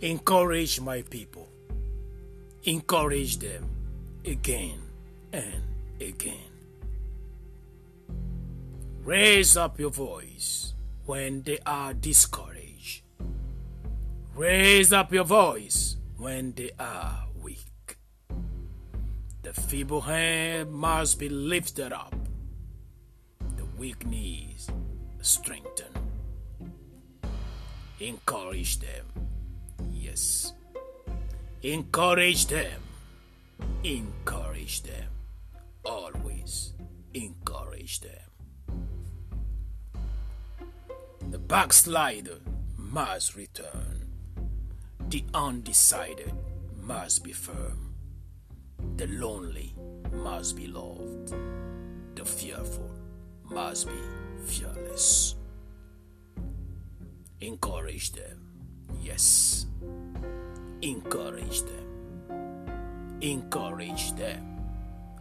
Encourage my people. Encourage them again and again. Raise up your voice when they are discouraged. Raise up your voice when they are weak. The feeble hand must be lifted up, the weak knees strengthened. Encourage them. Encourage them. Encourage them. Always encourage them. The backslider must return. The undecided must be firm. The lonely must be loved. The fearful must be fearless. Encourage them. Yes. Encourage them. Encourage them.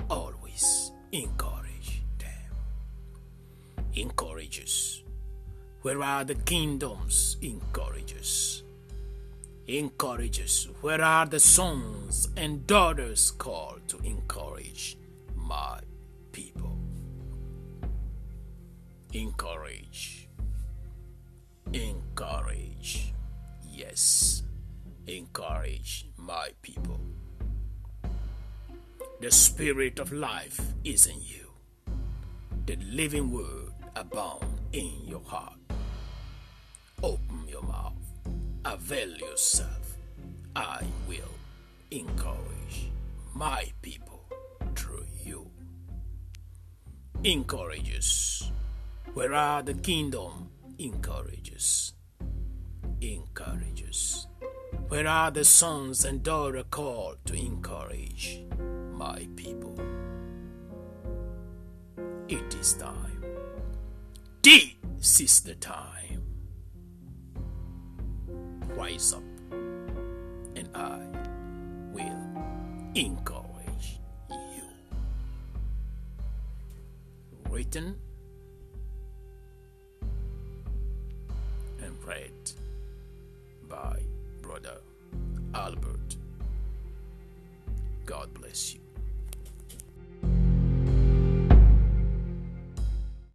Always encourage them. Encourages. Where are the kingdoms? Encourages. Encourages. Where are the sons and daughters called to encourage my people? Encourage. Encourage. Yes. Encourage my people. The spirit of life is in you. The living word abound in your heart. Open your mouth. Avail yourself. I will encourage my people through you. Encourages. Where are the kingdom? Encourages. Encourages. Where are the sons and daughters called to encourage my people? It is time. This is the time. Rise up, and I will encourage you. Written and read God bless you.